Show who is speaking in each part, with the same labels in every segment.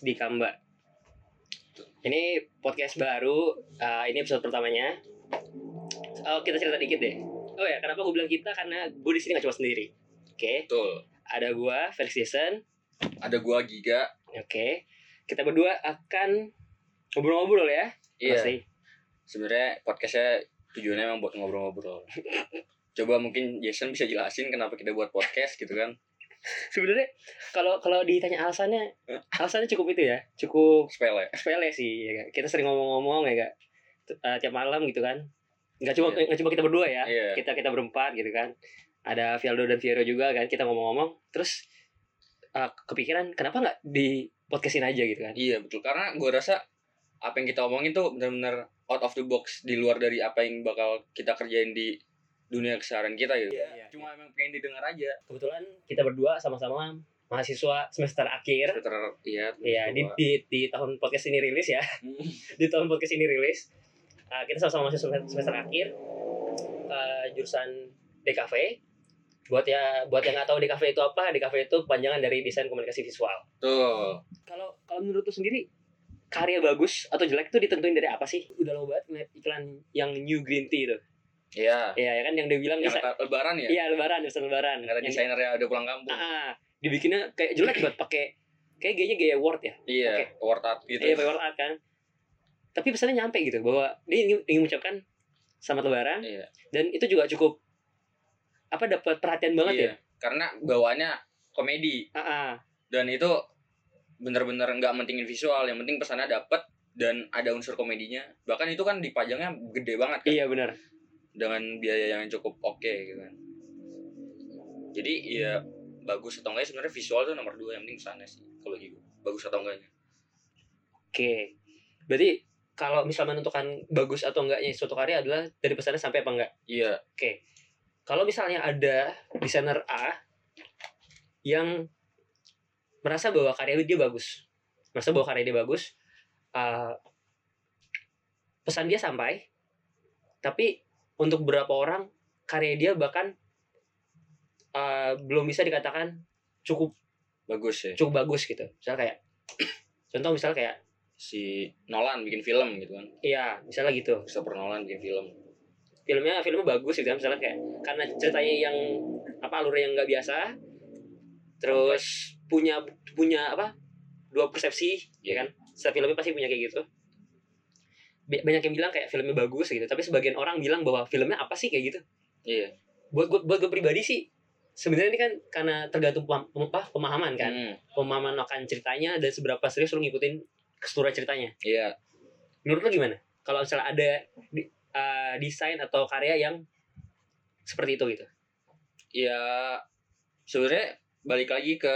Speaker 1: podcast Asdi Kamba. Ini podcast baru, uh, ini episode pertamanya. Oh, kita cerita dikit deh. Oh ya, kenapa gue bilang kita? Karena gue di sini gak cuma sendiri. Oke,
Speaker 2: Betul.
Speaker 1: ada gue, Felix Jason.
Speaker 2: Ada gua Giga.
Speaker 1: Oke, kita berdua akan ngobrol-ngobrol ya.
Speaker 2: Iya.
Speaker 1: Pasti.
Speaker 2: Sebenarnya podcastnya tujuannya emang buat ngobrol-ngobrol. Coba mungkin Jason bisa jelasin kenapa kita buat podcast gitu kan?
Speaker 1: Sebenarnya kalau kalau ditanya alasannya, alasannya cukup itu ya, cukup
Speaker 2: Sepele.
Speaker 1: sepele sih ya kan? kita sering ngomong-ngomong ya kak uh, tiap malam gitu kan nggak cuma
Speaker 2: Iya.
Speaker 1: nggak cuma kita berdua ya
Speaker 2: Iya.
Speaker 1: kita kita berempat gitu kan ada Vialdo dan Viero juga kan kita ngomong-ngomong terus uh, kepikiran kenapa nggak di podcastin aja gitu kan
Speaker 2: Iya betul. Karena gua rasa apa yang kita omongin tuh benar-benar out of the box di luar dari apa yang bakal kita kerjain di dunia keseharian kita gitu.
Speaker 1: Iya.
Speaker 2: Cuma emang pengen didengar aja.
Speaker 1: kebetulan kita berdua sama-sama mahasiswa semester akhir
Speaker 2: Sekitar iya.
Speaker 1: ya di, di di tahun podcast ini rilis ya
Speaker 2: Hmm.
Speaker 1: di tahun podcast ini rilis uh, kita sama-sama masih semester, semester akhir uh, jurusan DKV buat ya buat yang nggak tahu DKV itu apa DKV itu kepanjangan dari desain komunikasi visual
Speaker 2: Tuh.
Speaker 1: kalau kalau menurut lu sendiri karya bagus atau jelek itu ditentuin dari apa sih udah lama banget ngeliat iklan yang New Green Tea itu
Speaker 2: Iya.
Speaker 1: ya ya kan yang dia bilang
Speaker 2: Yang
Speaker 1: bisa
Speaker 2: le- lebaran ya?
Speaker 1: iya lebaran desain lebaran
Speaker 2: Kata
Speaker 1: Yang-
Speaker 2: desainernya udah pulang kampung.
Speaker 1: ah, ah, dibikinnya kayak jelek buat pakai kayak gayanya gaya word ya
Speaker 2: Iya,
Speaker 1: Oke.
Speaker 2: word art gitu.
Speaker 1: Iya, word art kan. Tapi pesannya nyampe gitu bahwa dia ingin, ingin mengucapkan selamat lebaran
Speaker 2: Iya.
Speaker 1: dan itu juga cukup apa dapat perhatian banget
Speaker 2: Iya.
Speaker 1: ya.
Speaker 2: Karena bawaannya komedi
Speaker 1: Ah, ah.
Speaker 2: dan itu bener-bener nggak mentingin visual, yang penting pesannya dapet dan ada unsur komedinya. Bahkan itu kan dipajangnya gede banget kan
Speaker 1: Iya benar.
Speaker 2: Dengan biaya yang cukup oke gitu kan. Jadi ya bagus atau enggak sebenarnya visual tuh nomor dua yang penting pesannya sih kalau gitu. Bagus atau enggaknya.
Speaker 1: Oke. Berarti kalau misal menentukan bagus atau enggaknya suatu karya adalah dari pesannya sampai apa enggak.
Speaker 2: Iya,
Speaker 1: Kalau misalnya ada desainer A yang merasa bahwa karya dia bagus, merasa bahwa karya dia bagus, uh, pesan dia sampai, tapi untuk beberapa orang karya dia bahkan uh, belum bisa dikatakan cukup
Speaker 2: bagus ya.
Speaker 1: cukup bagus gitu. Misal kayak contoh misal kayak
Speaker 2: Si Nolan bikin film gitu kan.
Speaker 1: iya misalnya gitu
Speaker 2: Christopher Nolan bikin film.
Speaker 1: filmnya filmnya bagus gitu kan misalnya kayak karena ceritanya yang apa alurnya yang nggak biasa terus punya punya apa dua persepsi ya kan setiap filmnya pasti punya kayak gitu banyak yang bilang kayak filmnya bagus gitu tapi sebagian orang bilang bahwa filmnya apa sih kayak gitu.
Speaker 2: Iya.
Speaker 1: buat gue buat gue pribadi sih sebenarnya ini kan karena tergantung apa, pemahaman kan.
Speaker 2: Hmm,
Speaker 1: pemahaman akan ceritanya dan seberapa serius lu ngikutin keseluruhan ceritanya.
Speaker 2: Iya.
Speaker 1: menurut lu gimana? Kalau misalnya ada di- uh, desain atau karya yang seperti itu gitu.
Speaker 2: Ya sebenarnya balik lagi ke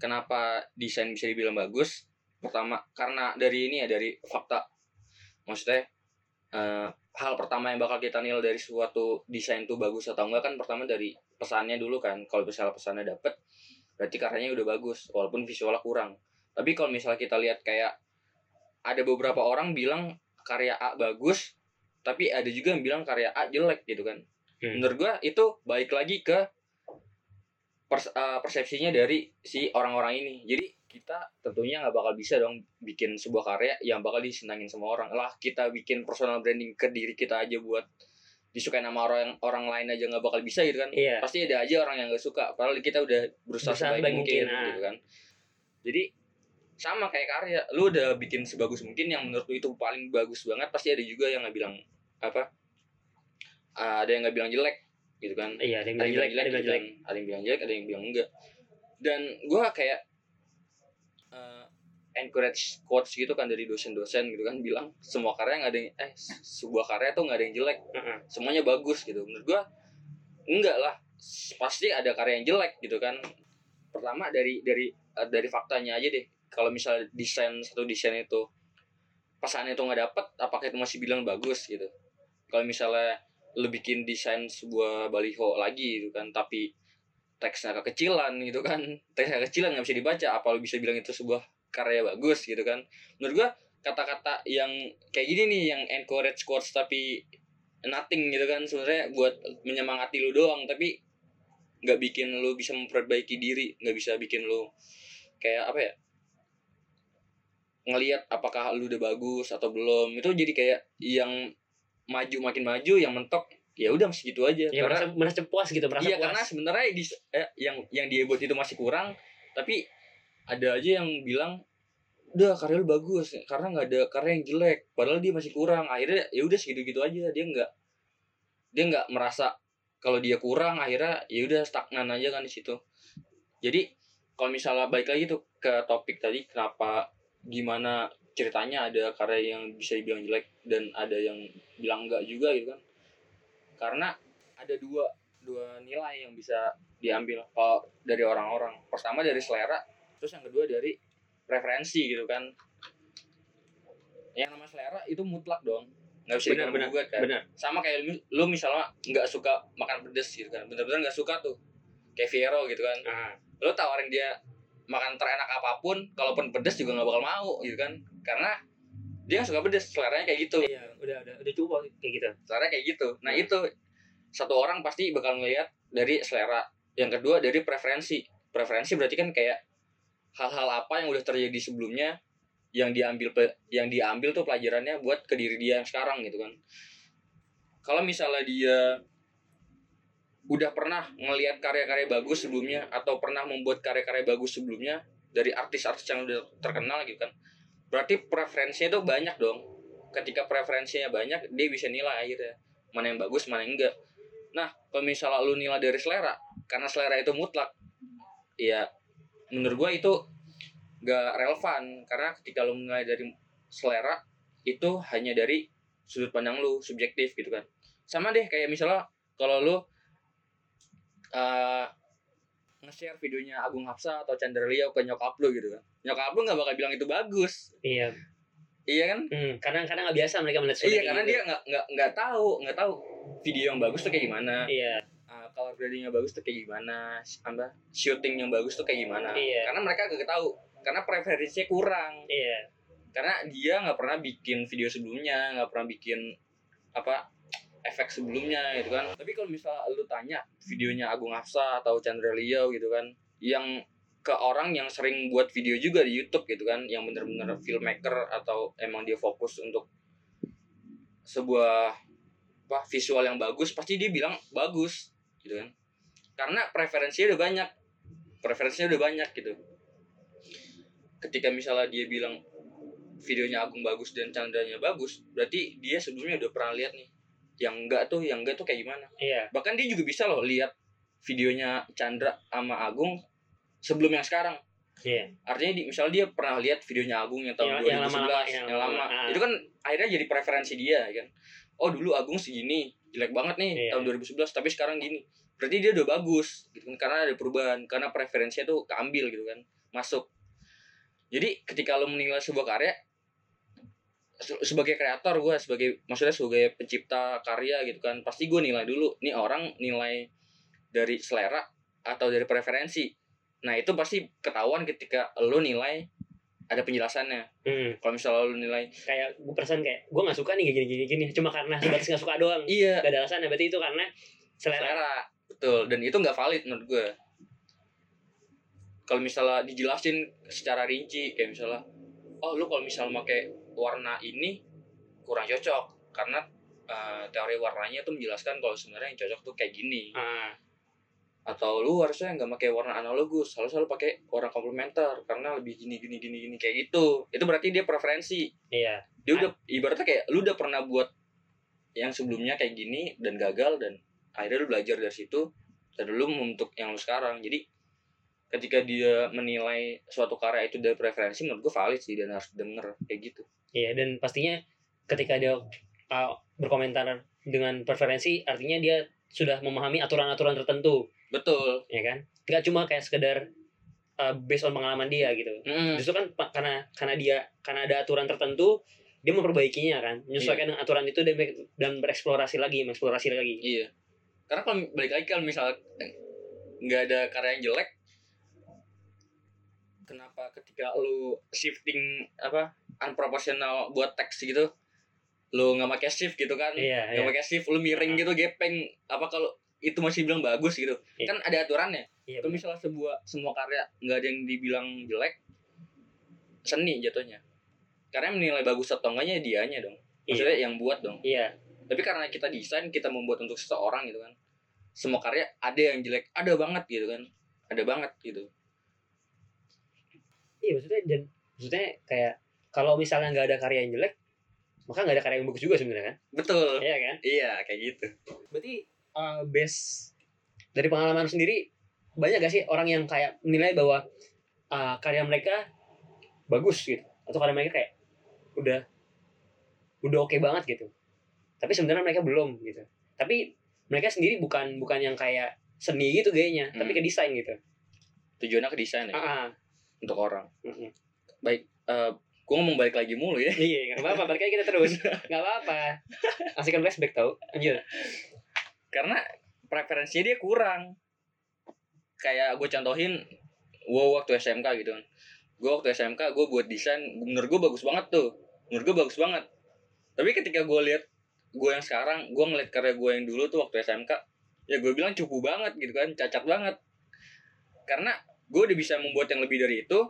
Speaker 2: kenapa desain bisa dibilang bagus. Pertama karena dari ini ya dari fakta maksudnya eh, hal pertama yang bakal kita nilai dari suatu desain itu bagus atau enggak kan pertama dari pesannya dulu kan. Kalau misalnya pesannya dapet berarti karyanya udah bagus walaupun visualnya kurang. Tapi kalau misalnya kita lihat kayak ada beberapa orang bilang karya A bagus tapi ada juga yang bilang karya A jelek gitu kan.
Speaker 1: Hmm.
Speaker 2: menurut gua itu balik lagi ke pers- eh, persepsinya dari si orang-orang ini. Jadi kita tentunya nggak bakal bisa dong bikin sebuah karya yang bakal disenangin sama orang. Lah kita bikin personal branding ke diri kita aja buat disukain sama orang orang lain aja nggak bakal bisa gitu kan?
Speaker 1: Iya.
Speaker 2: Pasti ada aja orang yang nggak suka. Padahal kita udah berusaha,
Speaker 1: Berusaha
Speaker 2: sebaik mungkin,
Speaker 1: mungkin, ah.
Speaker 2: gitu kan? Jadi sama kayak karya. Lu udah bikin sebagus mungkin yang menurut lu itu paling bagus banget pasti ada juga yang nggak bilang apa ah, ada yang nggak bilang jelek gitu kan.
Speaker 1: Iya ada yang
Speaker 2: ada
Speaker 1: bilang
Speaker 2: yang
Speaker 1: jelek ada yang bilang jelek
Speaker 2: ada yang bilang jelek ada yang bilang enggak. Dan gua kayak eh, encourage quotes gitu kan dari dosen-dosen gitu kan bilang semua karya nggak ada yang eh sebuah karya tuh nggak ada yang jelek. Semuanya bagus gitu. Menurut gua enggak lah. Pasti ada karya yang jelek gitu kan. Pertama dari dari eh, dari faktanya aja deh. Kalau misalnya desain satu desain itu pesannya itu nggak dapet apakah itu masih bilang bagus gitu? Kalau misalnya lu bikin desain sebuah baliho lagi gitu kan tapi teksnya kekecilan gitu kan. Teksnya kekecilan nggak bisa dibaca. Apa lu bisa bilang itu sebuah karya bagus gitu kan? Menurut gua kata-kata yang kayak gini nih yang encourage quotes tapi nothing gitu kan sebenarnya buat menyemangati lu doang. Tapi nggak bikin lu bisa memperbaiki diri nggak bisa bikin lu kayak apa ya ngelihat apakah lu udah bagus atau belum. Itu jadi kayak yang maju makin maju yang mentok ya udah masih gitu aja.
Speaker 1: Ya merasa
Speaker 2: karena
Speaker 1: merasa puas gitu merasa
Speaker 2: iya
Speaker 1: puas.
Speaker 2: karena sebenarnya di eh, yang yang dia buat itu masih kurang tapi ada aja yang bilang udah karya lu bagus karena nggak ada karya yang jelek. Padahal dia masih kurang akhirnya ya udah segitu gitu aja dia nggak dia nggak merasa kalau dia kurang akhirnya ya udah stagnan aja kan di situ. Jadi kalau misalnya balik lagi tuh ke topik tadi kenapa gimana ceritanya ada karya yang bisa dibilang jelek dan ada yang bilang enggak juga gitu kan. Karena ada dua dua nilai yang bisa diambil kalau dari orang-orang. Pertama dari selera terus yang kedua dari preferensi gitu kan. Yang nama selera itu mutlak dong. Nggak bisa
Speaker 1: benar benar
Speaker 2: kan.
Speaker 1: benar.
Speaker 2: Sama kayak lu, misalnya nggak suka makan pedes gitu kan. Bener-bener nggak suka tuh. Kayak Fiero gitu kan.
Speaker 1: Ah.
Speaker 2: Lu tawarin dia makan terenak apa pun kalaupun pedes juga nggak bakal mau gitu kan. Karena dia suka pedes seleranya kayak gitu.
Speaker 1: Iya udah udah udah coba kayak gitu.
Speaker 2: Seleranya kayak gitu. Nah
Speaker 1: Hmm.
Speaker 2: itu satu orang pasti bakal ngelihat dari selera. Yang kedua dari preferensi. Preferensi berarti kan kayak hal-hal apa yang udah terjadi sebelumnya yang diambil yang diambil tuh pelajarannya buat ke diri dia yang sekarang gitu kan. Kalau misalnya dia udah pernah ngelihat karya-karya bagus sebelumnya atau pernah membuat karya-karya bagus sebelumnya dari artis-artis yang udah terkenal gitu kan? Berarti preferensinya tuh banyak dong. Ketika preferensinya banyak dia bisa nilai akhirnya. Mana yang bagus mana yang enggak. Nah kalau misalnya lu nilai dari selera karena selera itu mutlak ya menurut gua itu gak relevan. Karena ketika lu menilai dari selera itu hanya dari sudut pandang lu subjektif gitu kan. Sama deh kayak misalnya kalau lu eh nge-share videonya Agung Hapsa atau Chandra Leo ke nyokap lu gitu kan. Nyokap lu nggak bakal bilang itu bagus.
Speaker 1: Iya.
Speaker 2: Iya kan?
Speaker 1: Hmm, karena karena nggak biasa mereka melihat
Speaker 2: iya karena
Speaker 1: gitu.
Speaker 2: dia nggak nggak nggak tahu nggak tahu video yang bagus tuh kayak gimana.
Speaker 1: Iya.
Speaker 2: Uh, color gradingnya bagus tuh kayak gimana apa shooting yang bagus tuh kayak gimana.
Speaker 1: Iya.
Speaker 2: karena mereka gak tahu karena preferensinya kurang.
Speaker 1: Iya.
Speaker 2: Karena dia nggak pernah bikin video sebelumnya nggak pernah bikin apa efek sebelumnya gitu kan. Tapi kalau misalnya lu tanya videonya Agung Hafsa atau Chandra Leo gitu kan yang ke orang yang sering buat video juga di YouTube gitu kan yang bener-bener filmmaker atau emang dia fokus untuk sebuah apa visual yang bagus pasti dia bilang bagus gitu kan. Karena preferensinya udah banyak. Preferensinya udah banyak gitu. Ketika misalnya dia bilang videonya Agung bagus dan Chandranya bagus berarti dia sebelumnya udah pernah lihat nih yang enggak tuh yang enggak tuh kayak gimana?
Speaker 1: Iya.
Speaker 2: Bahkan dia juga bisa loh lihat videonya Chandra sama Agung sebelum yang sekarang.
Speaker 1: Iya.
Speaker 2: Artinya di, misalnya dia pernah lihat videonya Agung yang tahun
Speaker 1: Yang- yang
Speaker 2: 2011
Speaker 1: lama-lama,
Speaker 2: yang,
Speaker 1: yang
Speaker 2: lama.
Speaker 1: lama. Ah.
Speaker 2: itu kan akhirnya jadi preferensi dia kan? Oh dulu Agung segini jelek banget nih
Speaker 1: Iya.
Speaker 2: tahun 2011 tapi sekarang gini. Berarti dia udah bagus gitu kan? Karena ada perubahan karena preferensinya tuh keambil gitu kan? Masuk. Jadi ketika lo menilai sebuah karya sebagai kreator gue sebagai maksudnya sebagai pencipta karya gitu kan pasti gue nilai dulu. Nih orang nilai dari selera atau dari preferensi. Nah itu pasti ketahuan ketika lo nilai ada penjelasannya.
Speaker 1: Hmm.
Speaker 2: kalau misalnya lo nilai
Speaker 1: kayak gue perasaan kayak gue nggak suka nih gini gini gini. Cuma karena sebatas nggak suka doang.
Speaker 2: Iya.
Speaker 1: Gak ada alasan berarti itu karena selera.
Speaker 2: Selera. Betul. Dan itu nggak valid menurut gue kalau misalnya dijelasin secara rinci kayak misalnya oh lu kalau misalnya pakai warna ini kurang cocok. Karena eh, teori warnanya tuh menjelaskan kalau sebenarnya yang cocok tuh kayak gini.
Speaker 1: Ah.
Speaker 2: Atau lu harusnya nggak pakai warna analogus harus selalu pakai warna komplementer karena lebih gini gini gini gini kayak gitu. Itu berarti dia preferensi.
Speaker 1: Iya.
Speaker 2: Dia udah ibaratnya kayak lu udah pernah buat yang sebelumnya kayak gini dan gagal dan akhirnya lu belajar dari situ dan lu membentuk yang lu sekarang. Jadi ketika dia menilai suatu karya itu dari preferensi menurut gue valid sih dan harus denger kayak gitu
Speaker 1: iya dan pastinya ketika dia uh, berkomentar dengan preferensi artinya dia sudah memahami aturan-aturan tertentu.
Speaker 2: Betul.
Speaker 1: Ya kan? Nggak cuma kayak sekedar uh, based on pengalaman dia gitu.
Speaker 2: Mm,
Speaker 1: justru kan karena karena dia karena ada aturan tertentu dia memperbaikinya kan. Menyesuaikan dengan aturan itu dan dan bereksplorasi lagi mengeksplorasi lagi.
Speaker 2: Iya. Karena kalau balik lagi kalau misalnya nggak ada karya yang jelek kenapa ketika lu shifting apa unproportional buat teks gitu. Lu nggak pakai shift gitu kan?
Speaker 1: Iya
Speaker 2: nggak
Speaker 1: iya.
Speaker 2: pakai shift lu miring gitu gepeng. Apa kalau itu masih bilang bagus gitu.
Speaker 1: Iya.
Speaker 2: kan ada aturannya.
Speaker 1: Iya
Speaker 2: kalau misalnya sebuah semua karya nggak ada yang dibilang jelek seni jatuhnya. Karena menilai bagus atau enggaknya dianya dong. Maksudnya yang buat dong.
Speaker 1: Iya.
Speaker 2: Tapi karena kita desain kita membuat untuk seseorang gitu kan semua karya ada yang jelek ada banget gitu kan. Ada banget gitu.
Speaker 1: Iya maksudnya dan maksudnya kayak kalau misalnya nggak ada karya yang jelek maka nggak ada karya yang bagus juga sebenarnya kan?
Speaker 2: Betul.
Speaker 1: Iya kan?
Speaker 2: Iya kayak gitu.
Speaker 1: Berarti uh, base dari pengalaman sendiri banyak gak sih orang yang kayak menilai bahwa uh, karya mereka bagus gitu? Atau karya mereka kayak udah udah oke banget gitu? Tapi sebenarnya mereka belum gitu. Tapi mereka sendiri bukan bukan yang kayak seni gitu gayanya tapi
Speaker 2: Hmm.
Speaker 1: ke desain gitu.
Speaker 2: Tujuannya ke desain ya?
Speaker 1: Ah ah.
Speaker 2: untuk orang.
Speaker 1: Mm-mm.
Speaker 2: eh gue ngomong balik lagi mulu ya.
Speaker 1: Iya nggak apa-apa balik aja kita terus. Nggak apa-apa. Aslikan flashback tau. Lanjut.
Speaker 2: Karena preferensinya dia kurang. Kayak gue contohin gue waktu SMK gitu. Kan gue waktu SMK gue buat desain menurut gue bagus banget tuh. Menurut gue bagus banget. Tapi ketika gue lihat gue yang sekarang gue ngeliat karya gue yang dulu tuh waktu SMK ya gue bilang cupu banget gitu kan cacat banget. Karena gue udah bisa membuat yang lebih dari itu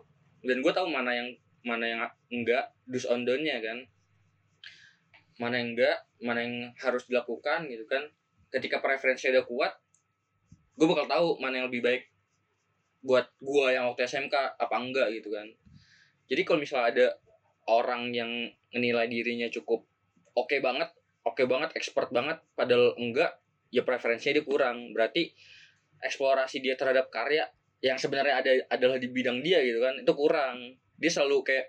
Speaker 2: dan gue tahu mana yang mana yang enggak dus on down-nya kan. Mana yang enggak mana yang harus dilakukan gitu kan. Ketika preferensi udah kuat gue bakal tahu mana yang lebih baik buat gue yang waktu SMK apa enggak gitu kan. Jadi kalau misalnya ada orang yang menilai dirinya cukup oke banget oke banget expert banget padahal enggak ya preferensinya dia kurang. Berarti eksplorasi dia terhadap karya yang sebenarnya ada adalah di bidang dia gitu kan itu kurang dia selalu kayak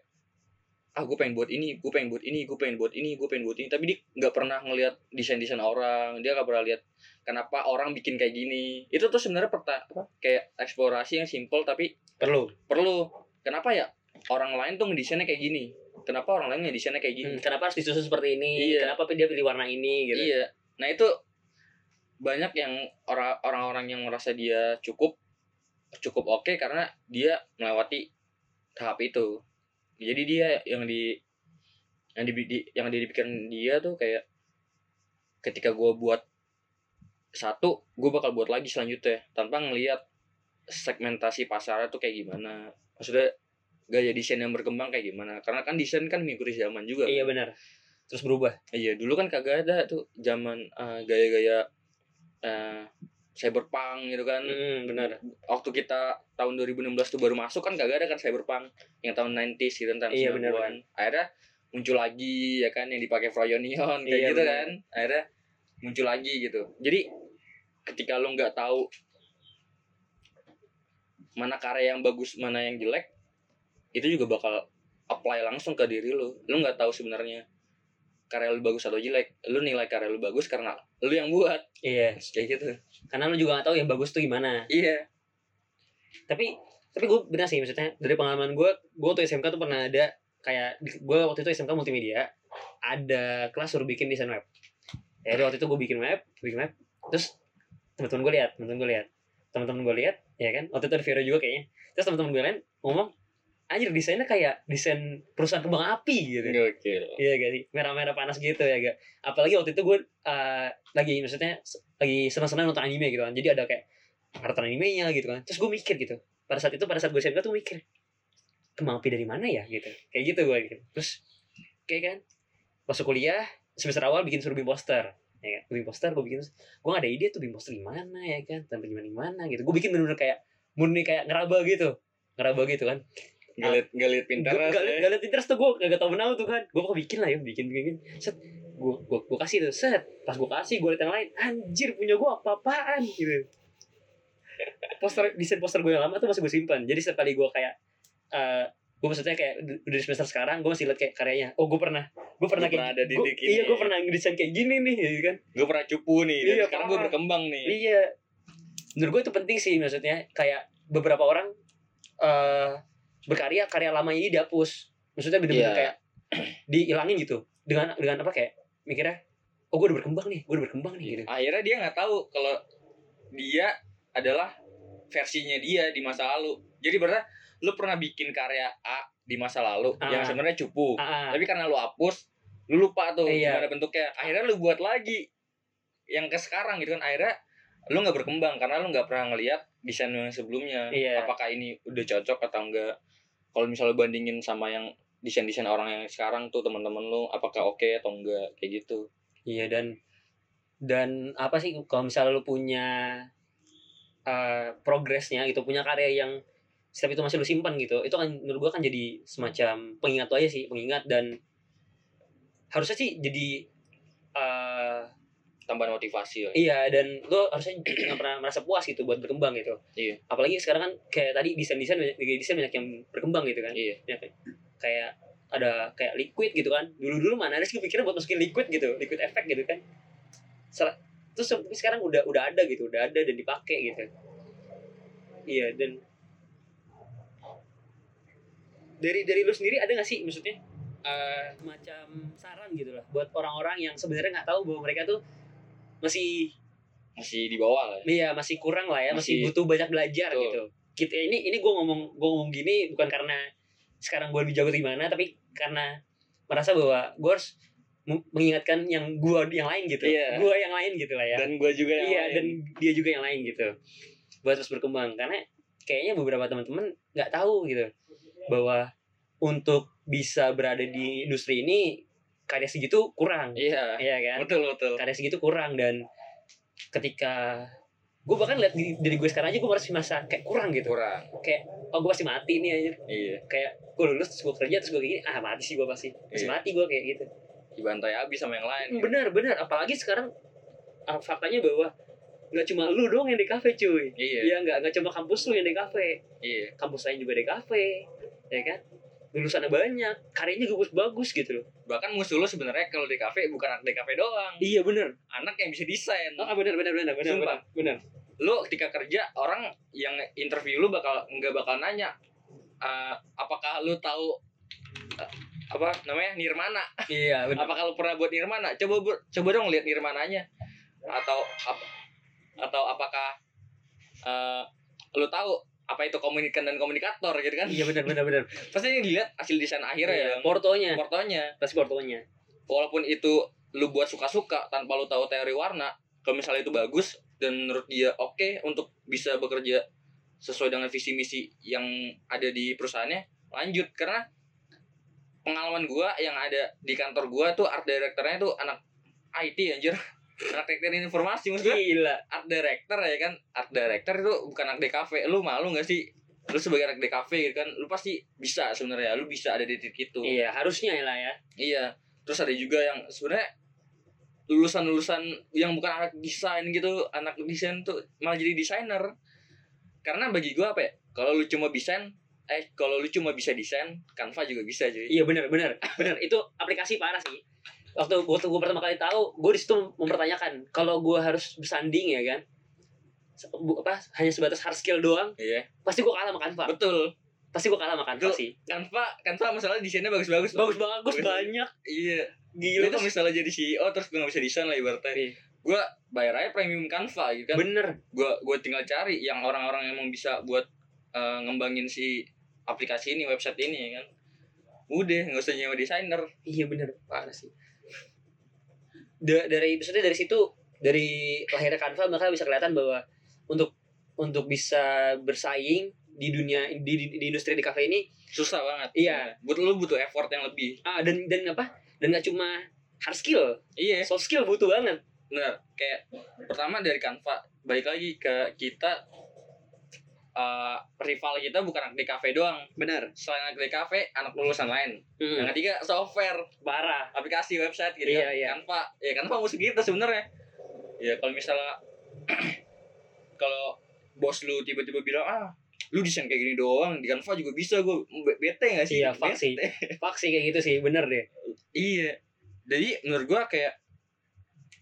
Speaker 2: ah gue pengen buat ini gue pengen buat ini gue pengen buat ini gue pengen buat ini. Tapi dia nggak pernah ngelihat desain desain orang dia nggak pernah lihat kenapa orang bikin kayak gini. Itu tuh sebenarnya perta apa, kayak eksplorasi yang simple tapi
Speaker 1: perlu.
Speaker 2: perlu. Kenapa ya orang lain tuh ngedesainnya kayak gini? Kenapa orang lain ngedesainnya kayak gini?
Speaker 1: Hmm, kenapa harus disusun seperti ini?
Speaker 2: Iya.
Speaker 1: kenapa dia pilih warna ini gitu?
Speaker 2: Iya. Nah itu banyak yang orang orang-orang yang merasa dia cukup cukup oke karena dia melewati tahap itu. Jadi dia yang di yang di, di- yang di pikiran dia tuh kayak ketika gua buat satu, gue bakal buat lagi selanjutnya tanpa ngelihat segmentasi pasarnya tuh kayak gimana. Maksudnya gaya desain yang berkembang kayak gimana? Karena kan desain kan mengikuti zaman juga. kan.
Speaker 1: iya benar terus berubah
Speaker 2: Iya dulu kan kagak ada tuh zaman eh, gaya-gaya eh, cyberpunk gitu kan.
Speaker 1: hmm, benar
Speaker 2: Waktu kita tahun 2016 tuh baru masuk kan kagak ada kan cyberpunk yang tahun 90s gitu tahun
Speaker 1: Iya,
Speaker 2: 90-an.
Speaker 1: benar,
Speaker 2: Akhirnya muncul lagi ya kan yang dipakai Froyonion kayak
Speaker 1: Iya,
Speaker 2: gitu
Speaker 1: benar.
Speaker 2: kan. Akhirnya muncul lagi gitu. Jadi ketika lo nggak tahu mana karya yang bagus, mana yang jelek, itu juga bakal apply langsung ke diri lo. Lo nggak tahu sebenarnya karya lu bagus atau jelek. Lu nilai karya lu bagus karena lu yang buat.
Speaker 1: iya
Speaker 2: Kayak gitu.
Speaker 1: karena lu juga gak tahu yang bagus tuh gimana
Speaker 2: Iya.
Speaker 1: tapi tapi gue benar sih maksudnya dari pengalaman gue gue waktu SMK tuh pernah ada kayak gue waktu itu SMK multimedia ada kelas suruh bikin desain web ya waktu itu gue bikin web bikin web terus teman-teman gue lihat teman-teman gue lihat teman-teman gue lihat ya kan waktu itu ada Vero juga kayaknya terus teman-teman gue lain ngomong anjir desainnya kayak desain perusahaan kembang api gitu.
Speaker 2: Gokil.
Speaker 1: Iya gak sih? Merah-merah panas gitu ya gak? Apalagi waktu itu gue uh, lagi maksudnya lagi senang-senang nonton anime gitu kan. Jadi ada kayak kartun animenya gitu kan. Terus gue mikir gitu. Pada saat itu pada saat gue SMK tuh mikir kembang api dari mana ya? gitu. Kayak gitu gue gitu terus kayak kan? Masuk kuliah semester awal bikin suruh bikin poster. Ya kan? Bikin poster gue bikin gue gak ada ide tuh bikin poster gimana ya kan? Tampil gimana gimana gitu. Gue bikin bener-bener kayak murni kayak ngeraba gitu. Ngeraba gitu kan
Speaker 2: Gak liat, gak liat Pinterest
Speaker 1: Gak,
Speaker 2: ya.
Speaker 1: gak liat Pinterest tuh gue gak tau menau tuh kan Gue kok bikin lah ya Bikin bikin Set Gue gua, gua kasih tuh Set Pas gue kasih Gue liat yang lain Anjir punya gue apa-apaan Gitu Poster Desain poster gue yang lama tuh masih gue simpan Jadi setiap kali gue kayak eh gue maksudnya kayak udah di semester sekarang gue masih liat kayak karyanya oh gue pernah gue pernah
Speaker 2: Gua pernah ada di
Speaker 1: gua- iya gue pernah ngedesain kayak gini nih gitu kan
Speaker 2: Gue pernah cupu nih. Dan
Speaker 1: Iya,
Speaker 2: sekarang gue berkembang nih.
Speaker 1: Iya. Menurut gue itu penting sih maksudnya kayak beberapa orang eh berkarya karya lamanya ini dihapus. Maksudnya bener-bener
Speaker 2: Iya.
Speaker 1: kayak dihilangin gitu. Dengan dengan apa kayak mikirnya oh gue udah berkembang nih, gue udah berkembang nih gitu.
Speaker 2: Akhirnya dia nggak tahu kalau dia adalah versinya dia di masa lalu. Jadi berarti lu pernah bikin karya A di masa lalu
Speaker 1: Ah.
Speaker 2: yang sebenarnya cupu.
Speaker 1: Ah, ah.
Speaker 2: Tapi karena lu hapus, lu lupa tuh
Speaker 1: Iya.
Speaker 2: gimana bentuknya. Akhirnya lu buat lagi yang ke sekarang gitu kan. Akhirnya lu nggak berkembang karena lu nggak pernah ngelihat desain yang sebelumnya
Speaker 1: Iya.
Speaker 2: apakah ini udah cocok atau enggak kalau misalnya bandingin sama yang desain-desain orang yang sekarang tuh teman-teman lu apakah oke atau enggak? Kayak gitu.
Speaker 1: Iya dan dan apa sih kalau misalnya lu punya uh, progresnya gitu punya karya yang setiap itu masih lu simpan gitu itu kan menurut gua kan jadi semacam pengingat lu aja sih pengingat dan harusnya sih jadi uh,
Speaker 2: tambahan motivasi ya.
Speaker 1: iya dan lu harusnya nggak pernah merasa puas gitu buat berkembang gitu.
Speaker 2: Iya.
Speaker 1: apalagi sekarang kan kayak tadi desain desain banyak desain banyak yang berkembang gitu kan.
Speaker 2: Iya.
Speaker 1: Ya, kayak- kayak ada kayak liquid gitu kan. Dulu dulu mana ada sih kepikiran buat masukin liquid gitu liquid effect gitu kan. Sel- terus tapi sekarang udah udah ada gitu udah ada dan dipakai gitu. Iya dan dari dari lu sendiri ada gak sih maksudnya eh macam saran gitu lah buat orang-orang yang sebenarnya nggak tahu bahwa mereka tuh masih
Speaker 2: masih di bawah lah ya.
Speaker 1: Iya masih kurang lah ya, masih,
Speaker 2: Masih-
Speaker 1: butuh banyak belajar
Speaker 2: Betul.
Speaker 1: gitu. Kita ini ini gue ngomong gue ngomong gini bukan karena sekarang gue lebih jago atau gimana, tapi karena merasa bahwa gue harus mengingatkan yang gue yang lain gitu,
Speaker 2: Iya.
Speaker 1: gue yang lain gitu lah ya.
Speaker 2: dan gua juga yang
Speaker 1: iya
Speaker 2: lain.
Speaker 1: dan dia juga yang lain gitu, buat terus berkembang karena kayaknya beberapa teman-teman nggak tahu gitu bahwa untuk bisa berada di industri ini karya segitu kurang,
Speaker 2: iya.
Speaker 1: Iya kan?
Speaker 2: betul betul.
Speaker 1: Karya segitu kurang dan ketika gue bahkan lihat di- dari gue sekarang aja gue masih masa kayak kurang gitu.
Speaker 2: Kurang.
Speaker 1: Kayak oh gue pasti mati nih aja
Speaker 2: iya.
Speaker 1: Kayak gue lulus terus gue kerja terus gue kayak gini ah mati sih gue pasti. Masih
Speaker 2: Iya.
Speaker 1: mati gue kayak gitu.
Speaker 2: Dibantai habis sama yang lain
Speaker 1: benar benar. Apalagi sekarang ah, faktanya bahwa nggak cuma lu doang yang di kafe cuy.
Speaker 2: Iya.
Speaker 1: Iya nggak nggak cuma kampus lu yang di kafe.
Speaker 2: Iya.
Speaker 1: Kampus lain juga di kafe. Ya kan lulusannya banyak karyanya bagus bagus gitu loh.
Speaker 2: Bahkan musuh lu sebenarnya kalau di kafe bukan anak di kafe doang.
Speaker 1: Iya benar
Speaker 2: anak yang bisa desain.
Speaker 1: Oh benar benar benar benar
Speaker 2: Sumpah.
Speaker 1: benar
Speaker 2: lu ketika kerja orang yang interview lu bakal nggak bakal nanya eh, apakah lu tahu eh, apa namanya Nirmana?
Speaker 1: Iya benar
Speaker 2: apakah lu pernah buat Nirmana? Coba bu- coba dong lihat Nirmananya. Atau apa atau apakah eh, lu tahu apa itu komunikan dan komunikator gitu kan?
Speaker 1: Iya benar benar benar.
Speaker 2: Pasti yang dilihat hasil desain akhirnya
Speaker 1: Iya,
Speaker 2: ya
Speaker 1: portonya.
Speaker 2: Portonya.
Speaker 1: Pasti portonya.
Speaker 2: Walaupun itu lu buat suka-suka tanpa lu tahu teori warna kalau misalnya itu bagus dan menurut dia oke untuk bisa bekerja sesuai dengan visi misi yang ada di perusahaannya lanjut. Karena pengalaman gua yang ada di kantor gua tuh art directornya tuh anak IT anjir anak teknik informasi maksudnya
Speaker 1: gila.
Speaker 2: art director ya kan? Art director itu bukan anak DKV lu malu gak sih? Lu sebagai anak DKV gitu kan lu pasti bisa sebenarnya. Lu bisa ada di titik itu.
Speaker 1: Iya harusnya lah ya.
Speaker 2: Iya. Terus ada juga yang sebenarnya lulusan-lulusan yang bukan anak desain gitu, anak desain tuh malah jadi desainer. Karena bagi gua apa ya? Kalau lu cuma desain, eh kalau lu cuma bisa desain, Canva juga bisa cuy.
Speaker 1: iya benar benar benar itu aplikasi parah sih waktu waktu gue pertama kali tahu gue di situ mempertanyakan kalau gue harus bersanding ya kan apa hanya sebatas hard skill doang
Speaker 2: Iya.
Speaker 1: pasti gue kalah sama Canva
Speaker 2: Betul.
Speaker 1: pasti gue kalah sama Canva
Speaker 2: Betul.
Speaker 1: sih
Speaker 2: Canva, Canva masalah desainnya bagus-bagus.
Speaker 1: bagus bagus
Speaker 2: Bagus.
Speaker 1: banyak
Speaker 2: Iya.
Speaker 1: gila
Speaker 2: kalau misalnya jadi CEO terus gua gak bisa desain lah ibaratnya.
Speaker 1: Iya.
Speaker 2: Gua bayar aja premium Canva gitu kan.
Speaker 1: bener
Speaker 2: Gua gua tinggal cari yang orang-orang yang emang bisa buat eh, ngembangin si aplikasi ini, website ini ya kan. Udah, nggak usah nyewa desainer.
Speaker 1: iya bener parah sih dari maksudnya dari situ dari lahirnya Canva maka bisa kelihatan bahwa untuk untuk bisa bersaing di dunia di, di, di industri di kafe ini
Speaker 2: susah banget.
Speaker 1: Iya.
Speaker 2: butuh lu butuh effort yang lebih.
Speaker 1: Ah dan dan apa? Dan gak cuma hard skill.
Speaker 2: Iya.
Speaker 1: Soft skill butuh banget.
Speaker 2: Benar. Kayak pertama dari Canva balik lagi ke kita eh, rival kita bukan anak DKV doang
Speaker 1: benar
Speaker 2: selain anak DKV anak lulusan lain yang
Speaker 1: hmm.
Speaker 2: ketiga software
Speaker 1: parah
Speaker 2: aplikasi website gitu
Speaker 1: Iya,
Speaker 2: kan
Speaker 1: iya.
Speaker 2: Canva ya Canva musuh kita sebenarnya ya kalau misalnya kalau bos lu tiba-tiba bilang ah lu desain kayak gini doang di Canva juga bisa gue bete gak sih
Speaker 1: Iya.
Speaker 2: Bete.
Speaker 1: faksi kayak gitu sih bener deh
Speaker 2: Iya. Jadi menurut gua kayak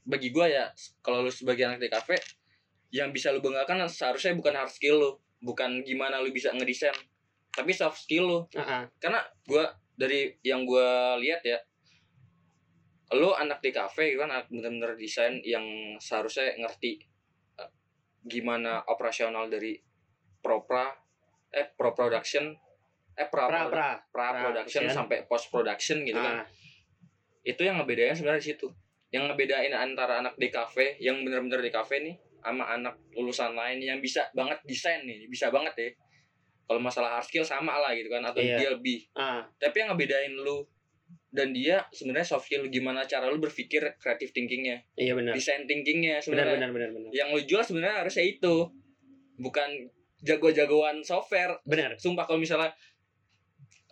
Speaker 2: bagi gua ya kalau lu sebagai anak DKV yang bisa lu banggakan seharusnya bukan hard skill lu, bukan gimana lu bisa ngedesain, tapi soft skill lu.
Speaker 1: Ah, ah.
Speaker 2: Karena gua dari yang gua lihat ya lu anak DKV kan anak bener-bener desain yang seharusnya ngerti eh, gimana operasional dari propra eh pro production eh pra
Speaker 1: pra pra
Speaker 2: pra production
Speaker 1: Pra-production.
Speaker 2: sampai post production gitu kan
Speaker 1: Ah,
Speaker 2: itu yang ngebedain sebenarnya di situ yang ngebedain antara anak DKV yang bener-bener DKV nih sama anak lulusan lain yang bisa banget desain nih bisa banget ya. Kalau masalah hard skill sama lah gitu kan atau
Speaker 1: Iya.
Speaker 2: dia lebih
Speaker 1: ah.
Speaker 2: Tapi yang ngebedain lu dan dia sebenarnya soft skill gimana cara lu berpikir creative thinkingnya?
Speaker 1: Iya benar.
Speaker 2: Design thinkingnya
Speaker 1: benar
Speaker 2: sebenarnya.
Speaker 1: benar benar benar.
Speaker 2: Yang lu jual sebenarnya harusnya itu. Bukan jago-jagoan software.
Speaker 1: Benar.
Speaker 2: Sumpah kalau misalnya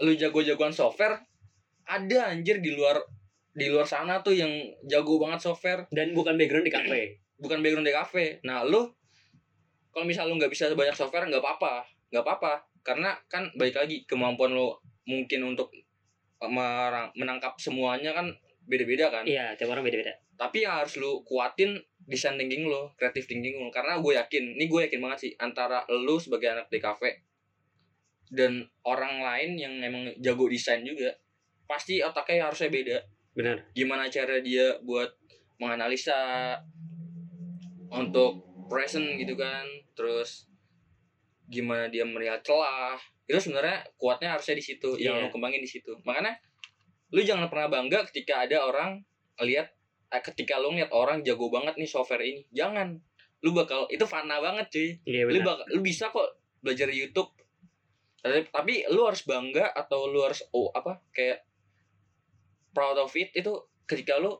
Speaker 2: lu jago-jagoan software ada anjir di luar di luar sana tuh yang jago banget software.
Speaker 1: Dan bukan background di kafe
Speaker 2: bukan background di cafe nah lu kalau misal lu nggak bisa banyak software nggak apa-apa. Nggak apa-apa. Karena kan baik lagi kemampuan lu mungkin untuk merang- menangkap semuanya kan beda-beda kan?
Speaker 1: Iya tiap orang beda beda
Speaker 2: tapi yang harus lu kuatin design thinking lo, creative thinking lo. Karena gue yakin, ini gue yakin banget sih antara lu sebagai anak DKV dan orang lain yang emang jago desain juga, pasti otaknya harusnya beda.
Speaker 1: benar.
Speaker 2: Gimana cara dia buat menganalisa untuk present gitu kan, terus gimana dia melihat celah. Itu sebenarnya kuatnya harusnya di situ, yang
Speaker 1: Iya.
Speaker 2: lu kembangin di situ. Makanya lu jangan pernah bangga ketika ada orang lihat eh, ketika lu ngeliat orang jago banget nih software ini. Jangan. Lu bakal itu fana banget cuy.
Speaker 1: Iya
Speaker 2: lu bakal lu bisa kok belajar di YouTube. Tapi, tapi lu harus bangga atau lu harus oh apa kayak proud of it itu ketika lu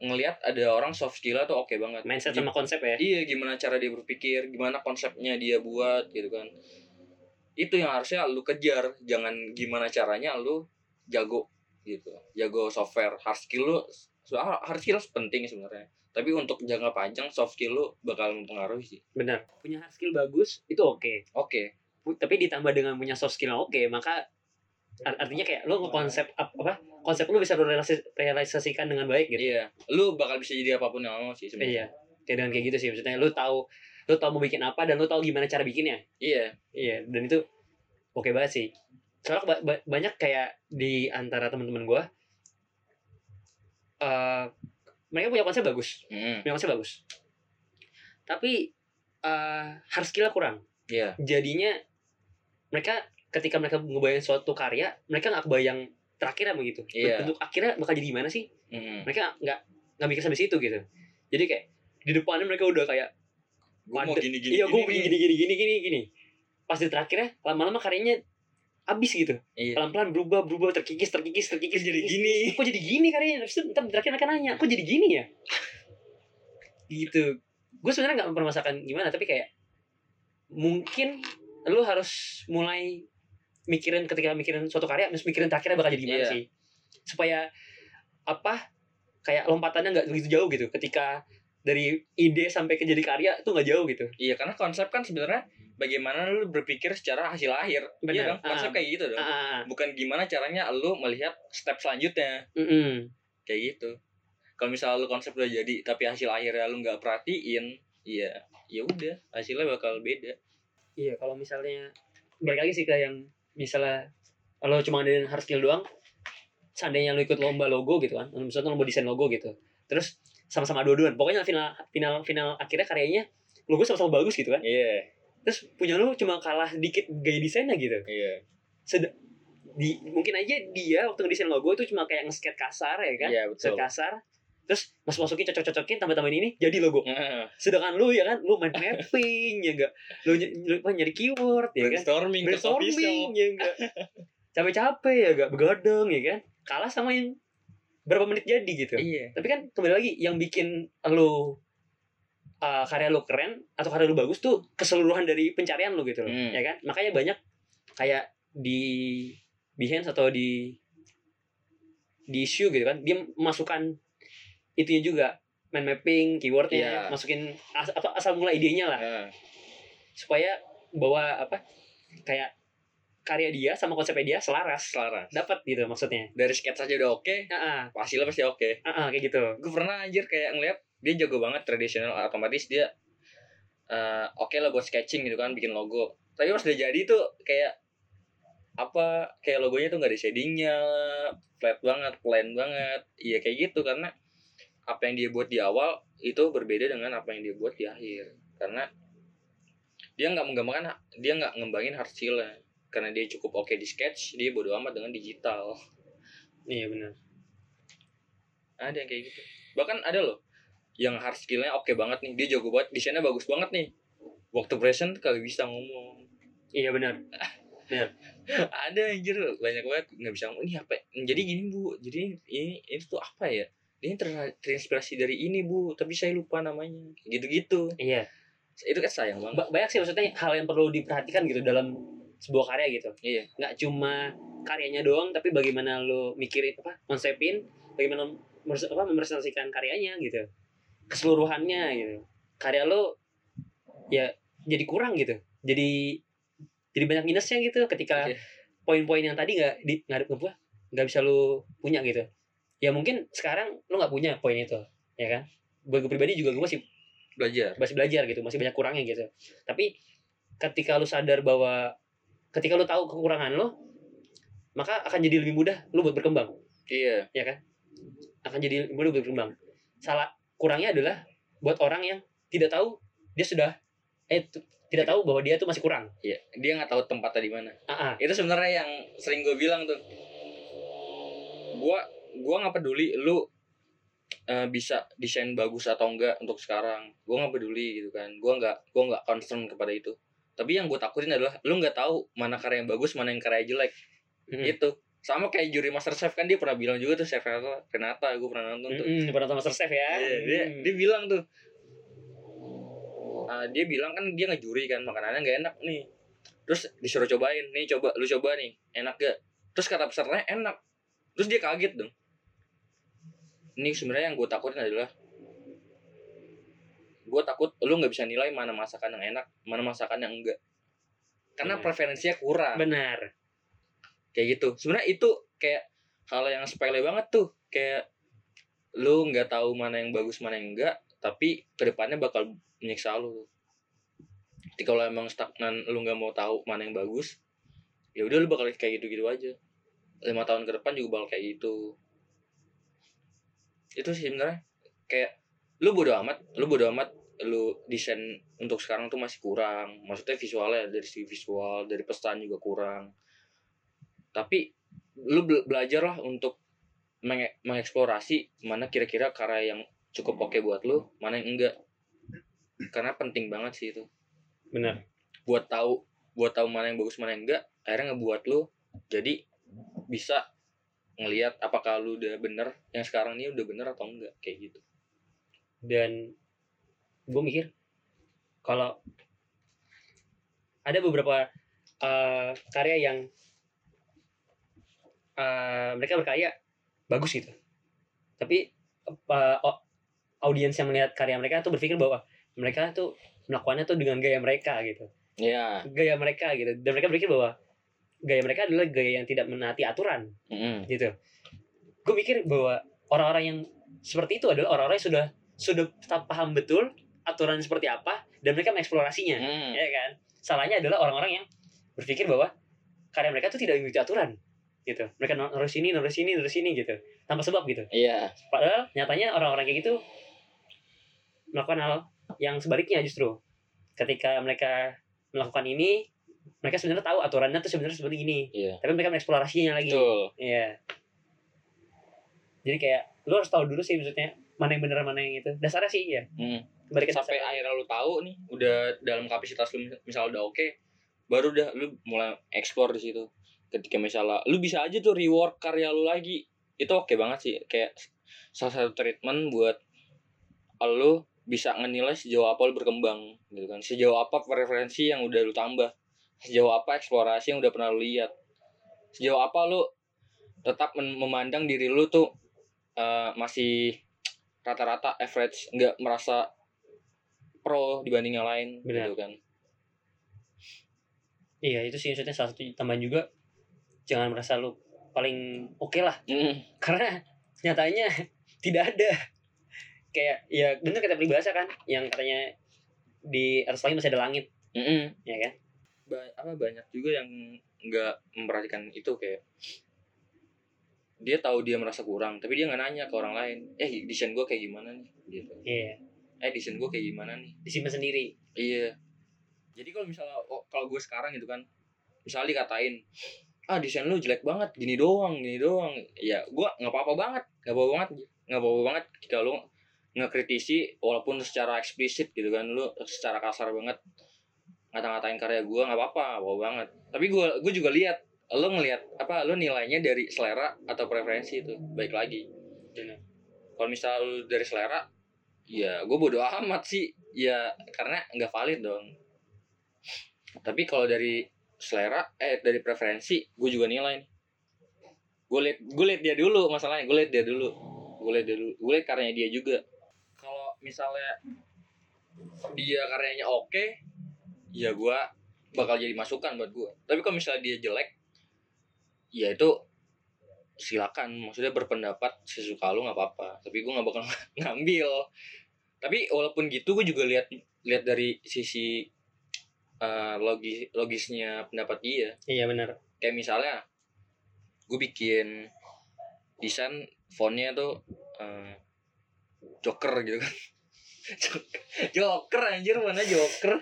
Speaker 2: ngelihat ada orang soft skill tuh oke banget.
Speaker 1: Mindset sama konsep ya?
Speaker 2: Iya gimana cara dia berpikir gimana konsepnya dia buat gitu kan. Itu yang harusnya lu kejar jangan gimana caranya lu jago gitu. Jago software. Hard skill lu hard skill penting sebenarnya. Tapi untuk jangka panjang soft skill lu bakal mempengaruhi sih.
Speaker 1: Benar. Punya hard skill bagus itu oke.
Speaker 2: Oke.
Speaker 1: Pu- tapi ditambah dengan punya soft skill oke maka art- artinya kayak lu ngekonsep ap- apa konsep lu bisa realisasikan dengan baik gitu.
Speaker 2: Iya lu bakal bisa jadi apa pun yang mau sih
Speaker 1: iya
Speaker 2: sebenarnya
Speaker 1: kayak dengan kayak gitu sih maksudnya lu tahu lu tahu mau bikin apa dan lu tahu gimana cara bikinnya.
Speaker 2: Iya.
Speaker 1: Iya dan itu oke banget sih. Soalnya ba- ba- banyak kayak di antara teman-teman gua eh mereka punya konsep bagus.
Speaker 2: Mm,
Speaker 1: punya konsep bagus. Tapi eh hard skill kurang.
Speaker 2: Iya.
Speaker 1: Jadinya mereka ketika mereka ngebayang suatu karya mereka nggak kebayang terakhirnya begitu
Speaker 2: Iya.
Speaker 1: bentuk akhirnya bakal jadi gimana sih?
Speaker 2: Mm.
Speaker 1: mereka nggak nggak mikir sampai situ gitu. Jadi kayak di depannya mereka udah kayak
Speaker 2: Gua mau gini gini
Speaker 1: iya gue
Speaker 2: gini,
Speaker 1: gini gini gini gini gini. Pas di terakhirnya lama-lama karyanya abis gitu.
Speaker 2: Iya.
Speaker 1: Pelan-pelan berubah berubah terkikis terkikis terkikis
Speaker 2: jadi gini?
Speaker 1: Kok jadi gini karyanya? Terus ntar terakhir mereka nanya kok jadi gini ya? Gitu. Gue sebenarnya nggak mempermasalahkan gimana tapi kayak mungkin lu harus mulai mikirin ketika mikirin suatu karya harus mikirin terakhirnya bakal jadi gimana
Speaker 2: Iya.
Speaker 1: sih supaya apa kayak lompatannya nggak begitu jauh gitu ketika dari ide sampai ke jadi karya itu nggak jauh gitu
Speaker 2: iya karena konsep kan sebenarnya bagaimana lu berpikir secara hasil akhir iya
Speaker 1: Benar.
Speaker 2: dong konsep
Speaker 1: Ah.
Speaker 2: kayak gitu dong
Speaker 1: ah, ah.
Speaker 2: bukan gimana caranya lu melihat step selanjutnya
Speaker 1: Mm-mm.
Speaker 2: kayak gitu kalau misalnya lu konsep udah jadi tapi hasil akhirnya lu nggak perhatiin iya ya udah hasilnya bakal beda
Speaker 1: Iya, kalau misalnya balik lagi sih ke yang misalnya kalau cuma ada hard skill doang, seandainya lu ikut lomba logo gitu kan, misalnya lomba desain logo gitu, terus sama-sama dua-duaan, pokoknya final final final akhirnya karyanya logo sama-sama bagus gitu kan,
Speaker 2: iya.
Speaker 1: Terus punya lu cuma kalah dikit gaya desainnya gitu,
Speaker 2: iya.
Speaker 1: Sed- di mungkin aja dia waktu ngedesain logo itu cuma kayak nge-sketch kasar ya kan, sketch
Speaker 2: betul.
Speaker 1: Kasar, terus masuk masukin cocok-cocokin tambah-tambahin ini jadi logo. Sedangkan lu ya kan, lu main mapping ya enggak, lu, ny- lu nyari keyword ya kan,
Speaker 2: brainstorming
Speaker 1: brainstorming ya enggak capek-capek ya enggak begadang ya kan? Kalah sama yang berapa menit jadi gitu.
Speaker 2: Iya.
Speaker 1: Tapi kan kembali lagi yang bikin lu uh, karya lu keren atau karya lu bagus tuh keseluruhan dari pencarian lu gitu loh.
Speaker 2: Hmm.
Speaker 1: ya kan? Makanya banyak kayak di Behance atau di di issue gitu kan? Dia memasukkan itunya juga. Mind mapping keywordnya
Speaker 2: Iya.
Speaker 1: masukin as- apa asal mula idenya lah.
Speaker 2: Heeh.
Speaker 1: supaya bawa apa kayak karya dia sama konsepnya dia selaras.
Speaker 2: Selaras.
Speaker 1: Dapat gitu maksudnya.
Speaker 2: Dari sketsa aja udah oke
Speaker 1: ah
Speaker 2: hasilnya pasti oke.
Speaker 1: Kayak gitu.
Speaker 2: Gue pernah anjir kayak ngeliat dia jago banget tradisional otomatis dia eh, oke lah buat sketching gitu kan bikin logo. Tapi pas udah jadi tuh kayak apa kayak logonya tuh nggak ada shadingnya flat banget plain banget. Iya kayak gitu karena apa yang dia buat di awal itu berbeda dengan apa yang dia buat di akhir. Karena dia nggak menggambarkan dia nggak ngembangin hard skill karena dia cukup oke di sketch dia bodo amat dengan digital.
Speaker 1: Iya benar.
Speaker 2: Ada yang kayak gitu. Bahkan ada loh yang hard skillnya oke banget nih. Dia jago banget desainnya bagus banget nih. Waktu present kagak bisa ngomong.
Speaker 1: Iya benar.
Speaker 2: Ada anjir. Banyak banget nggak bisa ngomong. Ini apa ya? jadi gini bu. Jadi ini ini tuh apa ya ini ter- terinspirasi dari ini bu. Tapi saya lupa namanya. Gitu-gitu.
Speaker 1: Iya.
Speaker 2: Itu kan sayang banget.
Speaker 1: Ba- banyak sih maksudnya hal yang perlu diperhatikan gitu dalam sebuah karya gitu.
Speaker 2: Iya.
Speaker 1: Nggak cuma karyanya doang tapi bagaimana lo mikirin apa konsepin bagaimana apa merepresentasikan karyanya gitu. Keseluruhannya gitu. Karya lo ya jadi kurang gitu. Jadi jadi banyak minusnya gitu ketika
Speaker 2: Iya.
Speaker 1: poin-poin yang tadi nggak di nggak nggak bisa lo punya gitu ya mungkin sekarang lo nggak punya poin itu ya kan? Bagi gue pribadi juga gue masih
Speaker 2: belajar.
Speaker 1: masih belajar gitu masih banyak kurangnya gitu. Tapi ketika lu sadar bahwa ketika lu tahu kekurangan lo maka akan jadi lebih mudah lu buat berkembang.
Speaker 2: Iya.
Speaker 1: Ya kan? Akan jadi lebih mudah buat berkembang. Salah kurangnya adalah buat orang yang tidak tahu dia sudah eh tidak tahu bahwa dia tuh masih kurang.
Speaker 2: Iya dia nggak tahu tempatnya di mana.
Speaker 1: Ah ah.
Speaker 2: itu sebenarnya yang sering gue bilang tuh. Gua gua nggak peduli lu eh, bisa desain bagus atau enggak untuk sekarang. Gua nggak peduli gitu kan. Gua nggak gua nggak concern kepada itu. Tapi yang gue takutin adalah lu nggak tahu mana karya yang bagus mana yang karya jelek.
Speaker 1: Mm-mm.
Speaker 2: gitu. Sama kayak juri master chef kan dia pernah bilang juga tuh chef Renata Renata gue pernah nonton tuh.
Speaker 1: Mm-mm, pernah nonton Master Chef ya?
Speaker 2: Iya, dia
Speaker 1: Mm.
Speaker 2: dia bilang tuh Ah, dia bilang kan dia ngejuri kan makanannya nggak enak nih. Terus disuruh cobain nih coba lu coba nih enak gak terus kata pesertanya enak. Terus dia kaget dong ini sebenarnya yang gue takutin adalah gue takut lu nggak bisa nilai mana masakan yang enak mana masakan yang enggak. Karena
Speaker 1: Benar.
Speaker 2: preferensinya kurang.
Speaker 1: Benar.
Speaker 2: Kayak gitu. Sebenarnya itu kayak hal yang sepele banget tuh. Kayak lu nggak tahu mana yang bagus mana yang enggak tapi ke depannya bakal menyiksa lu. Jadi kalau emang stagnan lu nggak mau tahu mana yang bagus ya udah lu bakal kayak gitu gitu aja. Lima tahun ke depan juga bakal kayak gitu itu sih sebenarnya kayak lu bodo amat lu bodo amat lu desain untuk sekarang tuh masih kurang. Maksudnya visualnya dari segi visual dari pesan juga kurang. Tapi lu bel- belajar lah untuk menge- mengeksplorasi mana kira-kira karya yang cukup oke buat lu mana yang enggak. Karena penting banget sih itu.
Speaker 1: Benar.
Speaker 2: Buat tahu buat tahu mana yang bagus mana yang enggak akhirnya ngebuat lu jadi bisa ngelihat apakah lu udah bener yang sekarang ini udah bener atau enggak kayak gitu.
Speaker 1: Dan gue mikir kalau ada beberapa eh, karya yang eh, mereka berkarya bagus gitu. Tapi au- audiens yang melihat karya mereka tuh berpikir bahwa mereka tuh melakukannya tuh dengan gaya mereka gitu.
Speaker 2: Ya
Speaker 1: gaya mereka gitu. Dan mereka berpikir bahwa gaya mereka adalah gaya yang tidak menaati aturan. Gitu. Gue mikir bahwa orang-orang yang seperti itu adalah orang-orang yang sudah sudah paham betul aturan seperti apa dan mereka mengeksplorasinya ya kan? Salahnya adalah orang-orang yang berpikir bahwa karya mereka tuh tidak mengikuti aturan gitu. Mereka naruh sini naruh sini naruh sini gitu. Tanpa sebab gitu.
Speaker 2: Iya.
Speaker 1: Padahal nyatanya orang-orang kayak gitu melakukan hal yang sebaliknya justru. Ketika mereka melakukan ini mereka sebenarnya tahu aturannya tuh sebenarnya seperti ini
Speaker 2: iya
Speaker 1: tapi mereka mengeksplorasinya lagi
Speaker 2: betul
Speaker 1: Iya. Jadi kayak lu harus tahu dulu sih maksudnya mana yang benar mana yang itu. Dasarnya sih ya.
Speaker 2: Hmm. Sampai
Speaker 1: dasar.
Speaker 2: akhirnya lu tahu nih udah dalam kapasitas lu misal udah oke baru udah lu mulai eksplor di situ ketika misalnya lu bisa aja tuh reward karya lu lagi itu oke banget sih kayak salah satu treatment buat lu bisa ngenilai sejauh apa lu berkembang gitu kan sejauh apa preferensi yang udah lu tambah sejauh apa eksplorasi yang udah pernah lu lihat? Sejauh apa lu tetap memandang diri lu tuh eh, masih rata-rata average nggak merasa pro dibanding yang lain
Speaker 1: Benar.
Speaker 2: gitu kan?
Speaker 1: Iya, itu sih maksudnya salah satu tambahan juga jangan merasa lu paling oke lah.
Speaker 2: Mm,
Speaker 1: karena nyatanya tidak ada. Kayak ya bener kata peribahasa kan yang katanya di atas langit masih ada langit.
Speaker 2: Mm, mm.
Speaker 1: ya kan
Speaker 2: Ba- apa banyak juga yang nggak memperhatikan itu kayak dia tahu dia merasa kurang tapi dia nggak nanya ke orang lain eh desain gue kayak gimana nih? Gitu.
Speaker 1: Iya.
Speaker 2: Eh desain gue kayak gimana nih?
Speaker 1: Disimpan sendiri.
Speaker 2: Iya. Jadi kalau misalnya oh, kalau gue sekarang gitu kan misalnya dikatain ah desain lu jelek banget gini doang gini doang. Ya gue nggak apa-apa banget nggak apa-apa banget nggak apa-apa banget lu ngekritisi walaupun secara eksplisit gitu kan lu secara kasar banget ngata-ngatain karya gue nggak apa-apa wow banget. Tapi gue gue juga lihat lo ngelihat apa lo nilainya dari selera atau preferensi itu baik lagi. Kalau misal dari selera ya gue bodo amat sih. Ya karena nggak valid dong. Tapi kalau dari selera eh dari preferensi gue juga nilai nih. Gue liat gue liat dia dulu masalahnya gue liat dia dulu. Gue liat dia dulu gue liat karyanya dia juga. Kalau misalnya dia karyanya oke ya gue bakal jadi masukan buat gue tapi kalau misalnya dia jelek ya itu silakan. Maksudnya berpendapat sesuka lu nggak apa-apa. Tapi gue nggak bakal ngambil. Tapi walaupun gitu gue juga lihat lihat dari sisi eh, logis logisnya pendapat dia.
Speaker 1: Iya benar.
Speaker 2: Kayak misalnya gue bikin desain fontnya tuh eh, joker gitu kan joker anjir mana joker?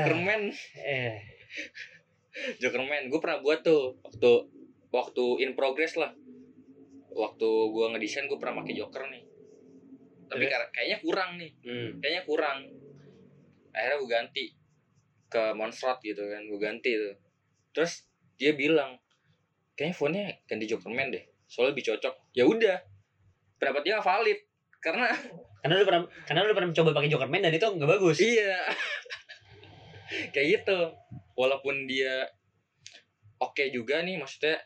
Speaker 2: Jokerman.
Speaker 1: Eh.
Speaker 2: Jokerman gue pernah buat tuh waktu waktu in progress lah. Waktu gue ngedesain gue pernah pakai joker nih. Tapi kar- kayaknya kurang nih.
Speaker 1: Hmm.
Speaker 2: kayaknya kurang. Akhirnya gue ganti ke monstrat gitu kan gue ganti tuh. Terus dia bilang kayaknya fontnya ganti jokerman deh soalnya lebih cocok. Ya udah pendapat dia valid karena
Speaker 1: karena lu pernah karena lu pernah mencoba pakai Jokerman dan itu nggak bagus.
Speaker 2: Iya. Kayak gitu. Walaupun dia oke juga nih maksudnya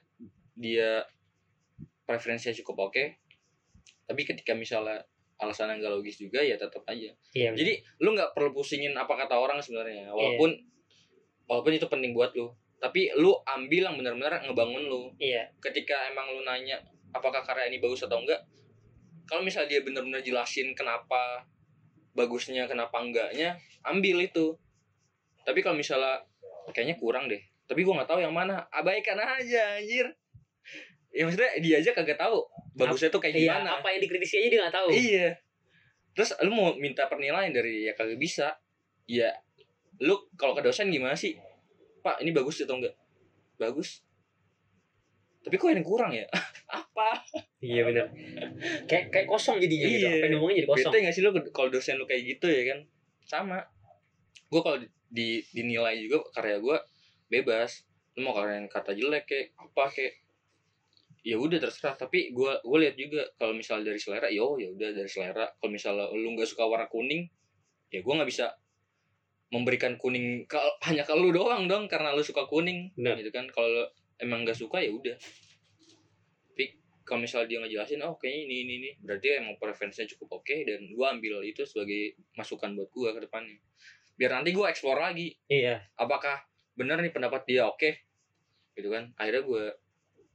Speaker 2: dia preferensinya cukup oke. Tapi ketika misalnya alasan yang gak logis juga ya tetap aja.
Speaker 1: Iya
Speaker 2: jadi lu nggak perlu pusingin apa kata orang sebenarnya. Walaupun walaupun itu penting buat lu. Tapi lu ambil yang benar-benar ngebangun lu.
Speaker 1: Iya.
Speaker 2: Ketika emang lu nanya apakah karya ini bagus atau enggak kalau misalnya dia benar-benar jelasin kenapa bagusnya kenapa enggaknya ambil itu tapi kalau misalnya kayaknya kurang deh tapi gua nggak tahu yang mana abaikan aja anjir ya maksudnya dia aja kagak tahu bagusnya tuh kayak
Speaker 1: iya
Speaker 2: gimana
Speaker 1: apa yang dikritisi aja dia nggak tahu
Speaker 2: Iya. Terus lu mau minta penilaian dari ya kagak bisa. Ya lu kalau ke dosen gimana sih? Pak, ini bagus atau enggak? Bagus. Tapi kok yang kurang ya? Apa?
Speaker 1: iya benar kayak kayak kosong jadinya gitu
Speaker 2: Iya.
Speaker 1: apa yang ngomongnya jadi kosong
Speaker 2: Bete gak sih lu kalau dosen lu kayak gitu ya kan? Sama. Gua kalau di dinilai juga karya gua bebas. Lu mau karya yang kata jelek kayak apa kayak ya udah terserah tapi gua gua lihat juga kalau misalnya dari selera yo ya udah dari selera kalau misalnya lu nggak suka warna kuning ya gua nggak bisa memberikan kuning ke, hanya ke lu doang dong karena lu suka kuning
Speaker 1: Benar.
Speaker 2: gitu kan kalau emang nggak suka ya udah. Tapi kalau misalnya dia ngejelasin oh kayaknya ini ini ini berarti emang preferensinya cukup oke dan gua ambil itu sebagai masukan buat gua ke depannya. Biar nanti gua explore lagi.
Speaker 1: Iya.
Speaker 2: Apakah benar nih pendapat dia oke? Gitu kan. Akhirnya gue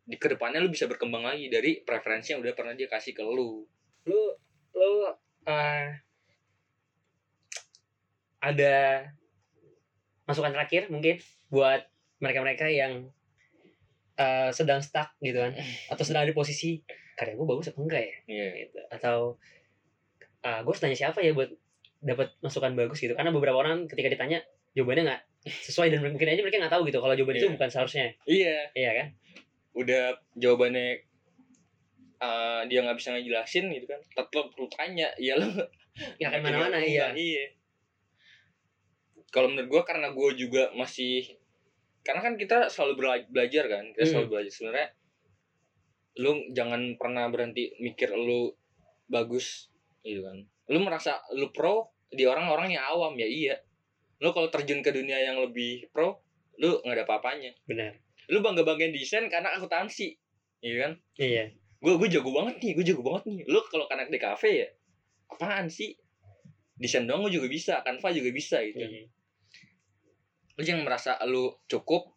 Speaker 2: di ke depannya lu bisa berkembang lagi dari preferensi yang udah pernah dia kasih ke lu.
Speaker 1: Lu lu eh, ada masukan terakhir mungkin buat mereka-mereka yang eh, sedang stuck gitu kan. Atau sedang ada di posisi karya gue bagus apa enggak ya?
Speaker 2: Iya.
Speaker 1: Gitu. Atau ah gue harus tanya siapa ya buat dapat masukan bagus gitu. Karena beberapa orang ketika ditanya jawabannya nggak sesuai dan mungkin aja mereka nggak tahu gitu kalau jawaban itu
Speaker 2: Iya.
Speaker 1: bukan seharusnya.
Speaker 2: Iya.
Speaker 1: Iya kan?
Speaker 2: Udah jawabannya eh, dia nggak bisa ngejelasin gitu kan. Tetap lu tanya ya lu.
Speaker 1: Ya kan mana-mana iya.
Speaker 2: iya. Kalau menurut gua karena gua juga masih karena kan kita selalu bela- belajar kan kita
Speaker 1: Hmm.
Speaker 2: selalu belajar. Sebenarnya lu jangan pernah berhenti mikir lu bagus gitu kan. Lu merasa lu pro di orang-orang yang awam ya iya. Lu kalau terjun ke dunia yang lebih pro lu nggak ada apa-apanya.
Speaker 1: Benar.
Speaker 2: Lu bangga banggain desain karena akuntansi iya kan?
Speaker 1: Iya.
Speaker 2: Gue gue jago banget nih gue jago banget nih. Lu kalau kanak di kafe ya apaan sih? Desain dong gue juga bisa kanva juga bisa gitu
Speaker 1: iya
Speaker 2: lu jangan merasa lu cukup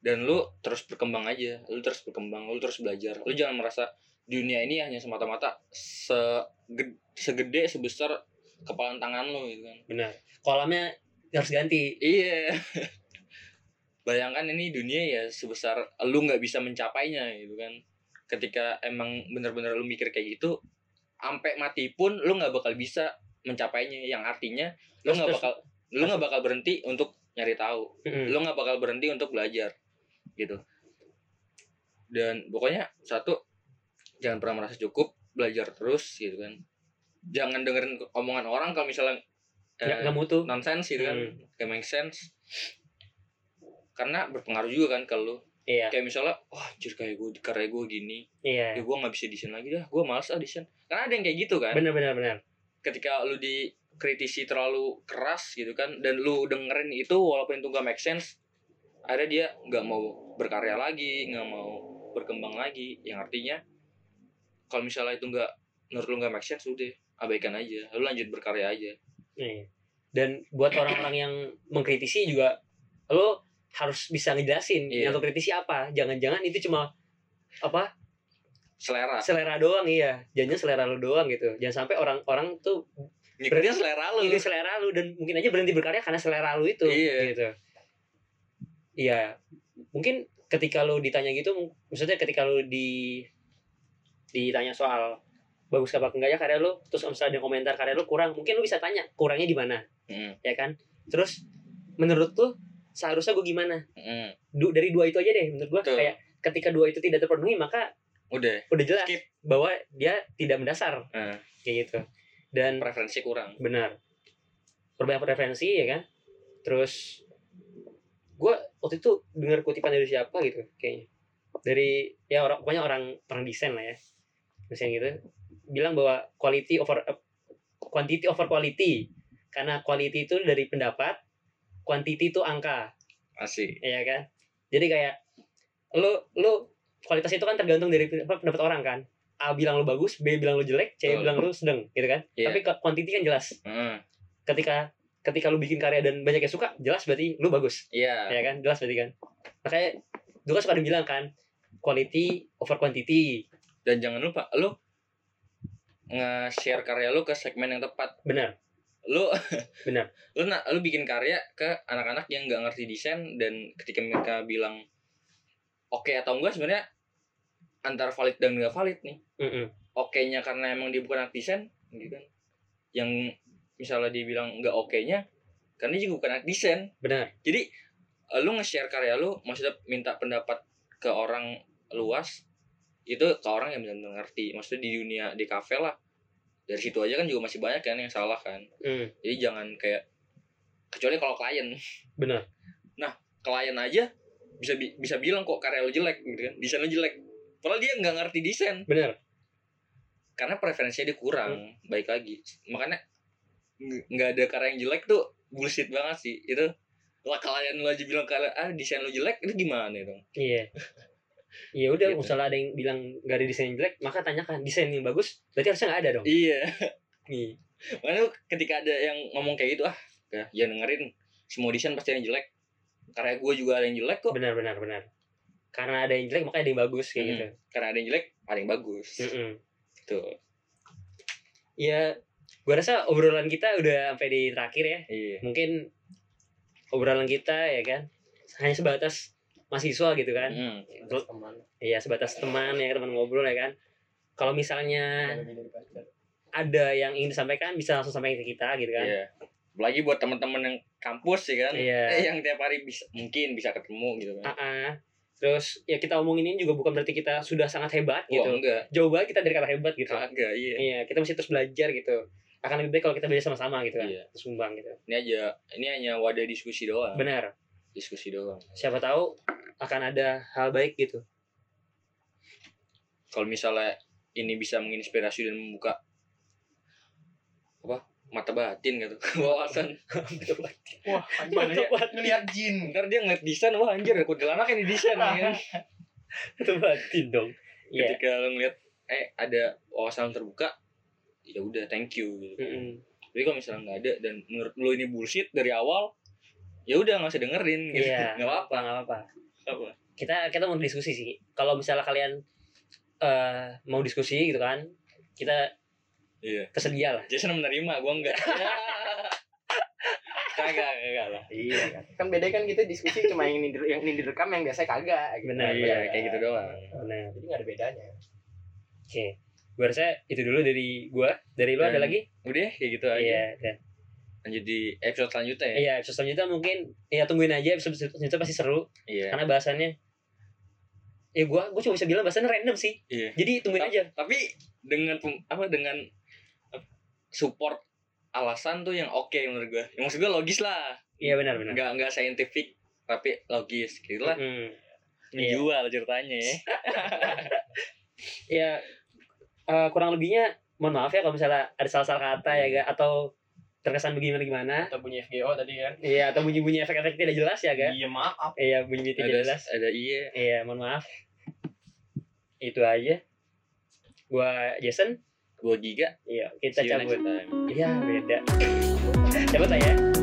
Speaker 2: dan lu terus berkembang aja. Lu terus berkembang lu terus belajar. Lu jangan merasa dunia ini hanya semata-mata segede, segede sebesar kepalan tangan lu gitu kan.
Speaker 1: Benar. Kolamnya harus ganti.
Speaker 2: Iya. Bayangkan ini dunia ya sebesar lu nggak bisa mencapainya gitu kan. Ketika emang bener-bener lu mikir kayak gitu sampai mati pun lu nggak bakal bisa mencapainya. Yang artinya lu nggak bakal lu nggak bakal berhenti untuk nyari tahu
Speaker 1: Mm-mm.
Speaker 2: lu nggak bakal berhenti untuk belajar gitu. Dan pokoknya satu jangan pernah merasa cukup belajar terus gitu kan. Jangan dengerin omongan orang kalau misalnya
Speaker 1: nggak
Speaker 2: eh,
Speaker 1: nggak mutu.
Speaker 2: nonsense gitu kan.
Speaker 1: Hmm.
Speaker 2: gak make sense. Karena berpengaruh juga kan ke lu
Speaker 1: iya.
Speaker 2: Kayak misalnya wah anjir kayak gue karya gue gini.
Speaker 1: Iya.
Speaker 2: Ya gue nggak bisa desain lagi dah gue males ah desain. Karena ada yang kayak gitu kan.
Speaker 1: Benar benar benar
Speaker 2: ketika lu dikritisi terlalu keras gitu kan dan lu dengerin itu walaupun itu gak make sense akhirnya dia nggak mau berkarya lagi nggak mau berkembang lagi. Yang artinya kalau misalnya itu nggak menurut lu nggak make sense udah abaikan aja. Lu lanjut berkarya aja.
Speaker 1: Iya. dan buat orang-orang yang mengkritisi juga lo harus bisa ngejelasin
Speaker 2: Iya.
Speaker 1: yang lo kritisi apa. Jangan-jangan itu cuma apa
Speaker 2: selera.
Speaker 1: selera doang iya. Jangan selera lo doang gitu. Jangan sampai orang-orang tuh
Speaker 2: ngikutin selera lu.
Speaker 1: ini selera lu dan mungkin aja berhenti berkarya karena selera lu itu
Speaker 2: Iya.
Speaker 1: gitu. Iya. Mungkin ketika lu ditanya gitu maksudnya ketika lu di ditanya soal bagus apa enggaknya karya lu terus misalnya ada komentar karya lu kurang mungkin lu bisa tanya kurangnya di mana
Speaker 2: Mm,
Speaker 1: ya kan? Terus menurut lu seharusnya gue gimana?
Speaker 2: Mm.
Speaker 1: Du- dari dua itu aja deh menurut gue kayak ketika dua itu tidak terpenuhi maka
Speaker 2: udah.
Speaker 1: udah jelas
Speaker 2: Skip.
Speaker 1: bahwa dia tidak mendasar.
Speaker 2: Nah.
Speaker 1: kayak gitu dan
Speaker 2: preferensi kurang.
Speaker 1: Benar. Perbanyak preferensi ya kan? Terus gue waktu itu dengar kutipan dari siapa gitu kayaknya. Dari ya orang pokoknya orang orang desain lah ya. Desain gitu bilang bahwa quality over eh, quantity over quality. Karena quality itu dari pendapat quantity itu angka.
Speaker 2: Asik.
Speaker 1: Ya kan? Jadi kayak lu lu kualitas itu kan tergantung dari apa, pendapat orang kan A bilang lu bagus B bilang lu jelek C
Speaker 2: Betul.
Speaker 1: bilang lu sedang gitu kan?
Speaker 2: Iya.
Speaker 1: tapi quantity kan jelas.
Speaker 2: Mm,
Speaker 1: ketika ketika lu bikin karya dan banyak yang suka jelas berarti lu bagus.
Speaker 2: Iya.
Speaker 1: Ya kan? Jelas berarti kan? Makanya dulu kan suka ada yang bilang kan quality over quantity.
Speaker 2: Dan jangan lupa lu nge-share karya lu ke segmen yang tepat.
Speaker 1: Benar.
Speaker 2: Lu
Speaker 1: Benar.
Speaker 2: lu nak lu bikin karya ke anak-anak yang nggak ngerti desain dan ketika mereka bilang oke atau enggak sebenarnya antara valid dan nggak valid nih.
Speaker 1: Mm-mm.
Speaker 2: oke nya karena emang dia bukan desain gitu kan. Yang misalnya dia bilang nggak oke nya karena dia juga bukan desain
Speaker 1: benar.
Speaker 2: Jadi eh, lu nge-share karya lu maksudnya minta pendapat ke orang luas itu ke orang yang benar-benar ngerti. Maksudnya di dunia di kafe lah. Dari situ aja kan juga masih banyak kan yang salah kan.
Speaker 1: Mm,
Speaker 2: jadi jangan kayak kecuali kalau klien.
Speaker 1: Benar.
Speaker 2: Klien aja bisa bi- bisa bilang kok karya lo jelek gitu kan. Desain lo jelek padahal dia nggak ngerti desain.
Speaker 1: Benar
Speaker 2: karena preferensinya dia kurang. Baik lagi. Makanya ng- nggak ada karya yang jelek tuh. Bullshit banget sih. Itu lah klien lo aja bilang karya ah desain lo jelek itu gimana dong?
Speaker 1: Iya. Ya udah
Speaker 2: Gitu.
Speaker 1: misalnya ada yang bilang gak ada desain yang jelek maka tanyakan desain yang bagus berarti harusnya nggak ada dong?
Speaker 2: Iya.
Speaker 1: Iya.
Speaker 2: makanya ketika ada yang ngomong kayak gitu ah ya jangan dengerin semua desain pasti ada yang jelek. Karya gue juga ada yang jelek kok.
Speaker 1: Benar benar benar karena ada yang jelek makanya ada yang bagus kayak
Speaker 2: Mm.
Speaker 1: gitu
Speaker 2: karena ada yang jelek ada yang bagus
Speaker 1: Mm-mm.
Speaker 2: tuh
Speaker 1: ya gua rasa obrolan kita udah sampai di terakhir ya
Speaker 2: iya
Speaker 1: mungkin obrolan kita ya kan hanya sebatas mahasiswa gitu kan
Speaker 2: Hmm.
Speaker 1: Terus-
Speaker 3: teman
Speaker 1: iya sebatas teman ya teman ngobrol ya kan kalau misalnya ada yang ingin disampaikan bisa langsung sampaikan ke kita gitu kan
Speaker 2: Iya. Apalagi buat teman-teman yang kampus ya kan.
Speaker 1: Iya.
Speaker 2: Eh, yang tiap hari bisa mungkin bisa ketemu gitu kan.
Speaker 1: Ah-ah. Terus ya kita omongin ini juga bukan berarti kita sudah sangat hebat
Speaker 2: Wah,
Speaker 1: gitu
Speaker 2: enggak.
Speaker 1: jauh banget kita dari kata hebat gitu
Speaker 2: Kagak, iya.
Speaker 1: iya kita masih terus belajar gitu akan lebih baik kalau kita belajar sama-sama gitu kan
Speaker 2: Iya.
Speaker 1: terus sumbang gitu
Speaker 2: Ini aja ini hanya wadah diskusi doang.
Speaker 1: benar
Speaker 2: Diskusi doang.
Speaker 1: siapa tahu akan ada hal baik gitu
Speaker 2: Kalau misalnya ini bisa menginspirasi dan membuka? Mata batin gitu. Wawasan.
Speaker 3: wah
Speaker 1: Mantap
Speaker 3: anjir
Speaker 1: banget.
Speaker 3: ngeliat jin
Speaker 2: Ntar dia ngeliat desain, wah anjir aku anak yang di desain ya kan.
Speaker 1: itu batin dong iya
Speaker 2: Ketika lo ngeliat eh ada wawasan terbuka, ya udah thank you gitu.
Speaker 1: Mm-mm.
Speaker 2: Tapi kalau misalnya nggak ada dan menurut lo ini bullshit dari awal, ya udah nggak usah dengerin gitu.
Speaker 1: iya
Speaker 2: Nggak apa-apa.
Speaker 1: nggak apa-apa
Speaker 2: Apa?
Speaker 1: kita kita mau diskusi sih kalau misalnya kalian eh mau diskusi gitu kan kita
Speaker 2: Iya.
Speaker 1: tersedia lah
Speaker 2: Jason menerima, gua enggak. kagak, kagak lah.
Speaker 3: iya kan kan beda kan gitu diskusi cuma yang ini yang ini direkam yang biasa kagak gitu.
Speaker 1: Benar,
Speaker 2: Iya, kayak gitu doang.
Speaker 1: benar
Speaker 3: jadi nggak ada bedanya
Speaker 1: oke gua rasa itu dulu dari gua dari lu ada lagi
Speaker 2: Udah kayak gitu aja.
Speaker 1: iya dan
Speaker 2: Lanjut di episode selanjutnya ya.
Speaker 1: iya episode selanjutnya mungkin ya tungguin aja episode selanjutnya pasti seru
Speaker 2: Iya.
Speaker 1: karena bahasannya ya gua gua cuma bisa bilang bahasannya random sih
Speaker 2: Iya.
Speaker 1: jadi tungguin aja
Speaker 2: Tapi dengan apa dengan support alasan tuh yang oke menurut gue. Yang maksud gue logis lah,
Speaker 1: Iya benar benar.
Speaker 2: nggak nggak scientific tapi logis gitu lah.
Speaker 1: Hmm. Iya.
Speaker 4: Menjual ceritanya ya.
Speaker 1: Ya eh, kurang lebihnya mohon maaf ya kalau misalnya ada salah-salah kata ya ga atau terkesan begimana gimana.
Speaker 3: Atau bunyi FGO tadi kan.
Speaker 1: Iya atau bunyi-bunyi efek-efek tidak jelas ya ga.
Speaker 3: Iya maaf.
Speaker 1: Iya bunyi tidak
Speaker 2: Ada
Speaker 1: jelas.
Speaker 2: ada iya.
Speaker 1: Iya mohon maaf. Itu aja. Gua Jason.
Speaker 2: Gue giga.
Speaker 1: Iya kita cabut. Iya beda. cabut ya.